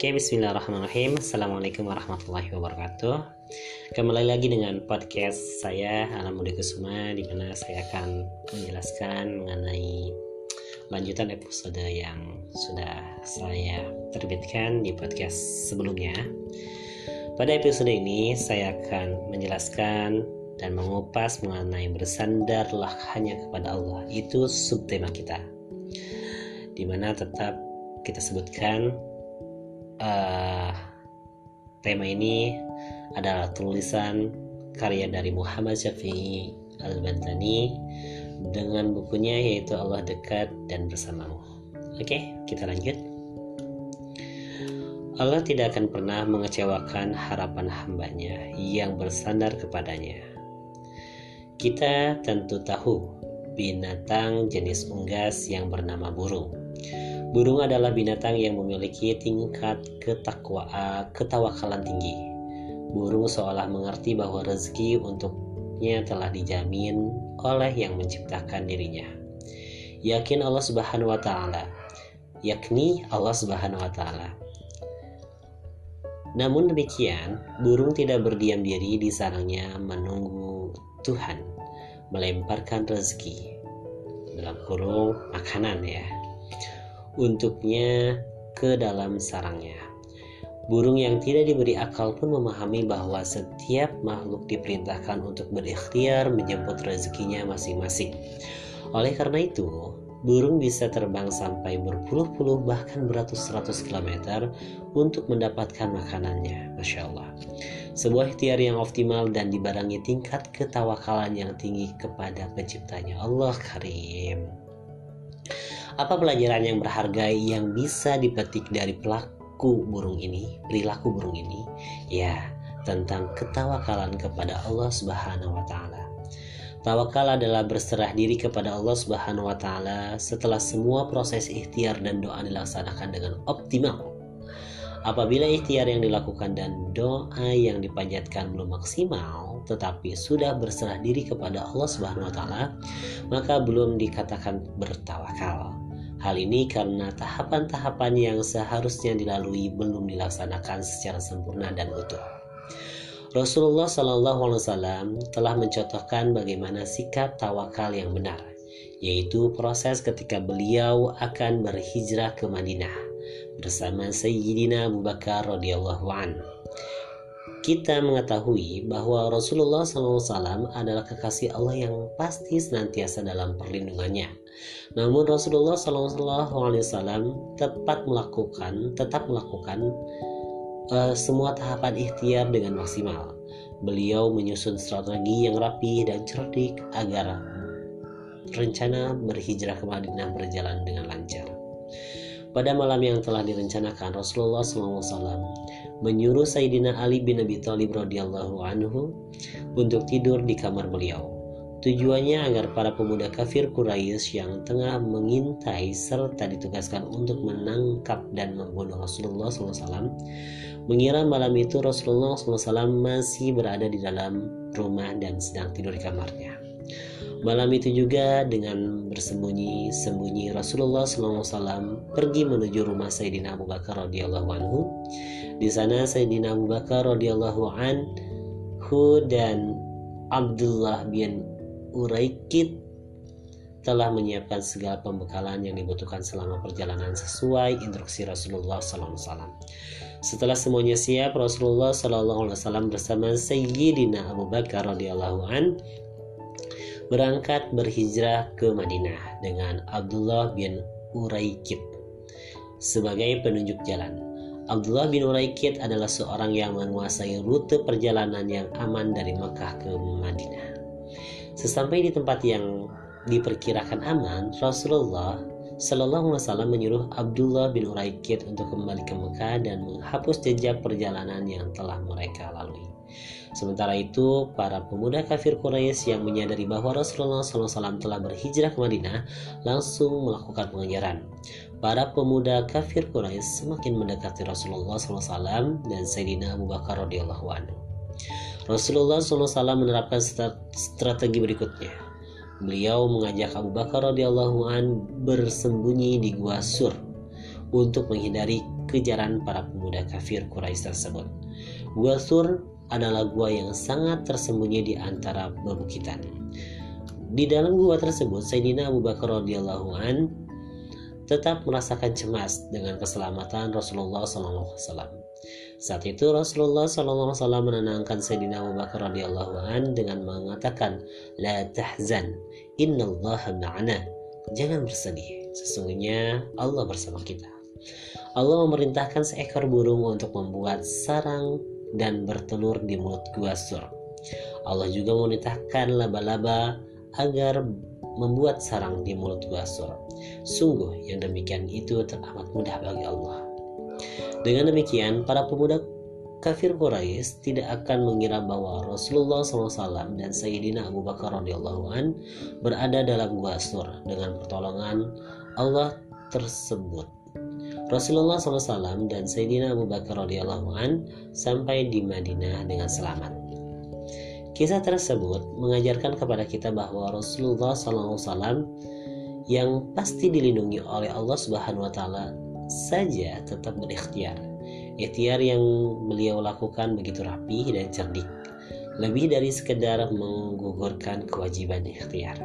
Oke, bismillahirrahmanirrahim. Assalamualaikum warahmatullahi wabarakatuh. Kembali lagi dengan podcast saya Alam Budi Kusuma di mana saya akan menjelaskan mengenai lanjutan episode yang sudah saya terbitkan di podcast sebelumnya. Pada episode ini saya akan menjelaskan dan mengupas mengenai bersandarlah hanya kepada Allah. Itu subtema kita. Di mana tetap kita sebutkan uh, tema ini adalah tulisan karya dari Muhammad Syafi'i Al-Bantani dengan bukunya yaitu Allah dekat dan bersamamu. Oke, kita lanjut. Allah tidak akan pernah mengecewakan harapan hambanya yang bersandar kepadanya. Kita tentu tahu binatang jenis unggas yang bernama burung Burung adalah binatang yang memiliki tingkat ketakwaan, ketawakalan tinggi. Burung seolah mengerti bahwa rezeki untuknya telah dijamin oleh yang menciptakan dirinya. Yakin Allah Subhanahu wa taala, yakni Allah Subhanahu wa taala. Namun demikian, burung tidak berdiam diri di sarangnya menunggu Tuhan melemparkan rezeki dalam kurung makanan ya untuknya ke dalam sarangnya. Burung yang tidak diberi akal pun memahami bahwa setiap makhluk diperintahkan untuk berikhtiar menjemput rezekinya masing-masing. Oleh karena itu, burung bisa terbang sampai berpuluh-puluh bahkan beratus-ratus kilometer untuk mendapatkan makanannya. Masya Allah. Sebuah ikhtiar yang optimal dan dibarengi tingkat ketawakalan yang tinggi kepada penciptanya Allah Karim. Apa pelajaran yang berharga yang bisa dipetik dari pelaku burung ini, perilaku burung ini? Ya, tentang ketawakalan kepada Allah Subhanahu wa taala. Tawakal adalah berserah diri kepada Allah Subhanahu wa taala setelah semua proses ikhtiar dan doa dilaksanakan dengan optimal. Apabila ikhtiar yang dilakukan dan doa yang dipanjatkan belum maksimal, tetapi sudah berserah diri kepada Allah Subhanahu wa taala, maka belum dikatakan bertawakal. Hal ini karena tahapan-tahapan yang seharusnya dilalui belum dilaksanakan secara sempurna dan utuh. Rasulullah Wasallam telah mencontohkan bagaimana sikap tawakal yang benar, yaitu proses ketika beliau akan berhijrah ke Madinah bersama Sayyidina Abu Bakar radhiyallahu anhu kita mengetahui bahwa Rasulullah SAW adalah kekasih Allah yang pasti senantiasa dalam perlindungannya. Namun Rasulullah SAW tepat melakukan, tetap melakukan uh, semua tahapan ikhtiar dengan maksimal. Beliau menyusun strategi yang rapi dan cerdik agar rencana berhijrah ke Madinah berjalan dengan lancar. Pada malam yang telah direncanakan, Rasulullah SAW menyuruh Sayyidina Ali bin Abi Thalib radhiyallahu anhu untuk tidur di kamar beliau. Tujuannya agar para pemuda kafir Quraisy yang tengah mengintai serta ditugaskan untuk menangkap dan membunuh Rasulullah SAW mengira malam itu Rasulullah SAW masih berada di dalam rumah dan sedang tidur di kamarnya. Malam itu juga dengan bersembunyi-sembunyi Rasulullah SAW pergi menuju rumah Sayyidina Abu Bakar radhiyallahu anhu. Di sana Sayyidina Abu Bakar radhiyallahu anhu dan Abdullah bin Uraikid telah menyiapkan segala pembekalan yang dibutuhkan selama perjalanan sesuai instruksi Rasulullah SAW. Setelah semuanya siap, Rasulullah SAW bersama Sayyidina Abu Bakar radhiyallahu an berangkat berhijrah ke Madinah dengan Abdullah bin Uraikid sebagai penunjuk jalan. Abdullah bin Uraikid adalah seorang yang menguasai rute perjalanan yang aman dari Mekah ke Madinah. Sesampai di tempat yang diperkirakan aman, Rasulullah Shallallahu Alaihi Wasallam menyuruh Abdullah bin Uraikid untuk kembali ke Mekah dan menghapus jejak perjalanan yang telah mereka lalui. Sementara itu, para pemuda kafir Quraisy yang menyadari bahwa Rasulullah SAW telah berhijrah ke Madinah langsung melakukan pengejaran. Para pemuda kafir Quraisy semakin mendekati Rasulullah SAW dan Sayyidina Abu Bakar radhiyallahu anhu. Rasulullah SAW menerapkan strategi berikutnya. Beliau mengajak Abu Bakar radhiyallahu an bersembunyi di gua Sur untuk menghindari kejaran para pemuda kafir Quraisy tersebut. Gua Sur adalah gua yang sangat tersembunyi di antara bebukitan. Di dalam gua tersebut, Sayyidina Abu Bakar radhiyallahu an tetap merasakan cemas dengan keselamatan Rasulullah SAW. Saat itu Rasulullah SAW menenangkan Sayyidina Abu Bakar radhiyallahu an dengan mengatakan, "La tahzan, innallaha ma'ana." Jangan bersedih, sesungguhnya Allah bersama kita. Allah memerintahkan seekor burung untuk membuat sarang dan bertelur di mulut gua sur. Allah juga memerintahkan laba-laba agar membuat sarang di mulut gua sur. Sungguh yang demikian itu teramat mudah bagi Allah. Dengan demikian, para pemuda kafir Quraisy tidak akan mengira bahwa Rasulullah SAW dan Sayyidina Abu Bakar radhiyallahu an berada dalam gua sur dengan pertolongan Allah tersebut. Rasulullah SAW dan Sayyidina Abu Bakar radhiyallahu an sampai di Madinah dengan selamat. Kisah tersebut mengajarkan kepada kita bahwa Rasulullah SAW yang pasti dilindungi oleh Allah Subhanahu wa taala saja tetap berikhtiar. Ikhtiar yang beliau lakukan begitu rapi dan cerdik. Lebih dari sekedar menggugurkan kewajiban ikhtiar.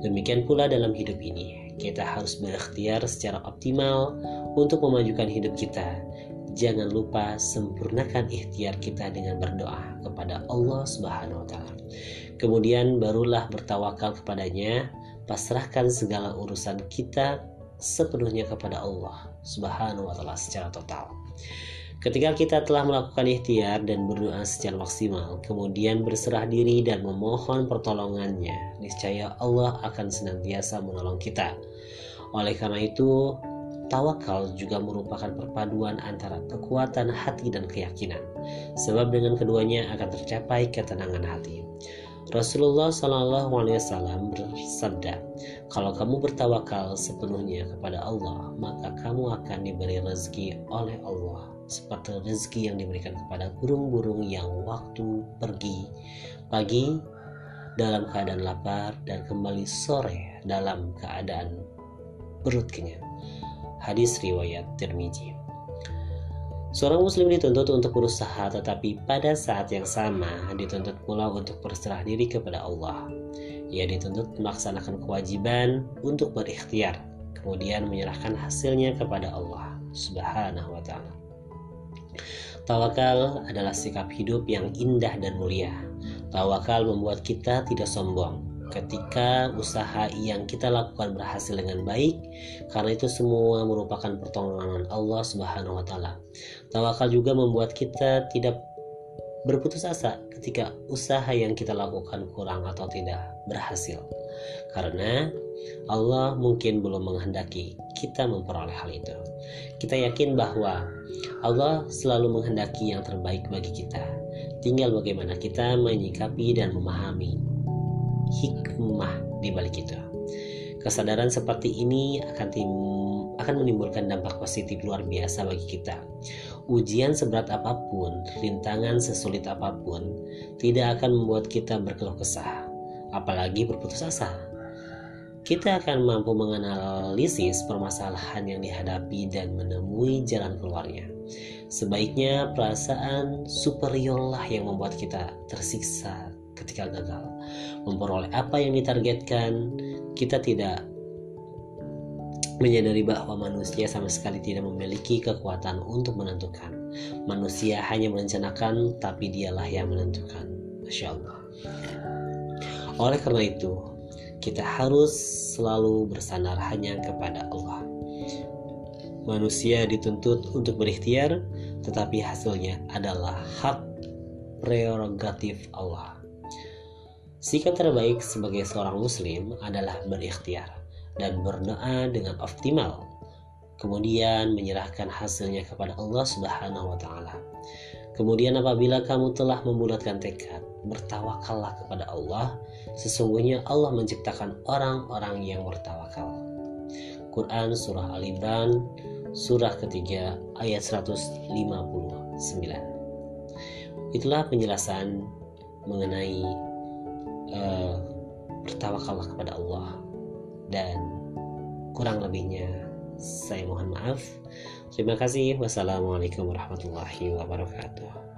Demikian pula dalam hidup ini, kita harus berikhtiar secara optimal untuk memajukan hidup kita. Jangan lupa sempurnakan ikhtiar kita dengan berdoa kepada Allah Subhanahu wa taala. Kemudian barulah bertawakal kepadanya, pasrahkan segala urusan kita sepenuhnya kepada Allah Subhanahu wa taala secara total. Ketika kita telah melakukan ikhtiar dan berdoa secara maksimal, kemudian berserah diri dan memohon pertolongannya, niscaya Allah akan senantiasa menolong kita. Oleh karena itu, tawakal juga merupakan perpaduan antara kekuatan hati dan keyakinan, sebab dengan keduanya akan tercapai ketenangan hati. Rasulullah Shallallahu Alaihi Wasallam bersabda, kalau kamu bertawakal sepenuhnya kepada Allah, maka kamu akan diberi rezeki oleh Allah seperti rezeki yang diberikan kepada burung-burung yang waktu pergi pagi dalam keadaan lapar dan kembali sore dalam keadaan perut kenyang. Hadis riwayat Tirmizi. Seorang muslim dituntut untuk berusaha tetapi pada saat yang sama dituntut pula untuk berserah diri kepada Allah. Ia dituntut melaksanakan kewajiban untuk berikhtiar, kemudian menyerahkan hasilnya kepada Allah Subhanahu wa taala. Tawakal adalah sikap hidup yang indah dan mulia. Tawakal membuat kita tidak sombong ketika usaha yang kita lakukan berhasil dengan baik karena itu semua merupakan pertolongan Allah Subhanahu wa taala. Tawakal juga membuat kita tidak berputus asa ketika usaha yang kita lakukan kurang atau tidak berhasil. Karena Allah mungkin belum menghendaki kita memperoleh hal itu. Kita yakin bahwa Allah selalu menghendaki yang terbaik bagi kita. Tinggal bagaimana kita menyikapi dan memahami hikmah di balik itu. Kesadaran seperti ini akan tim, akan menimbulkan dampak positif luar biasa bagi kita. Ujian seberat apa pun, rintangan sesulit apa pun, tidak akan membuat kita berkeluh kesah, apalagi berputus asa kita akan mampu menganalisis permasalahan yang dihadapi dan menemui jalan keluarnya. Sebaiknya perasaan superiorlah yang membuat kita tersiksa ketika gagal. Memperoleh apa yang ditargetkan, kita tidak menyadari bahwa manusia sama sekali tidak memiliki kekuatan untuk menentukan. Manusia hanya merencanakan, tapi dialah yang menentukan. Masya Allah. Oleh karena itu, kita harus selalu bersandar hanya kepada Allah. Manusia dituntut untuk berikhtiar, tetapi hasilnya adalah hak prerogatif Allah. Sikap terbaik sebagai seorang muslim adalah berikhtiar dan berdoa dengan optimal, kemudian menyerahkan hasilnya kepada Allah Subhanahu wa taala. Kemudian apabila kamu telah membulatkan tekad, bertawakallah kepada Allah. Sesungguhnya Allah menciptakan orang-orang yang bertawakal. Quran Surah Al Imran Surah ketiga ayat 159 Itulah penjelasan mengenai uh, bertawakallah kepada Allah dan kurang lebihnya Saya mohon maaf. Terima kasih. Wassalamualaikum warahmatullahi wabarakatuh.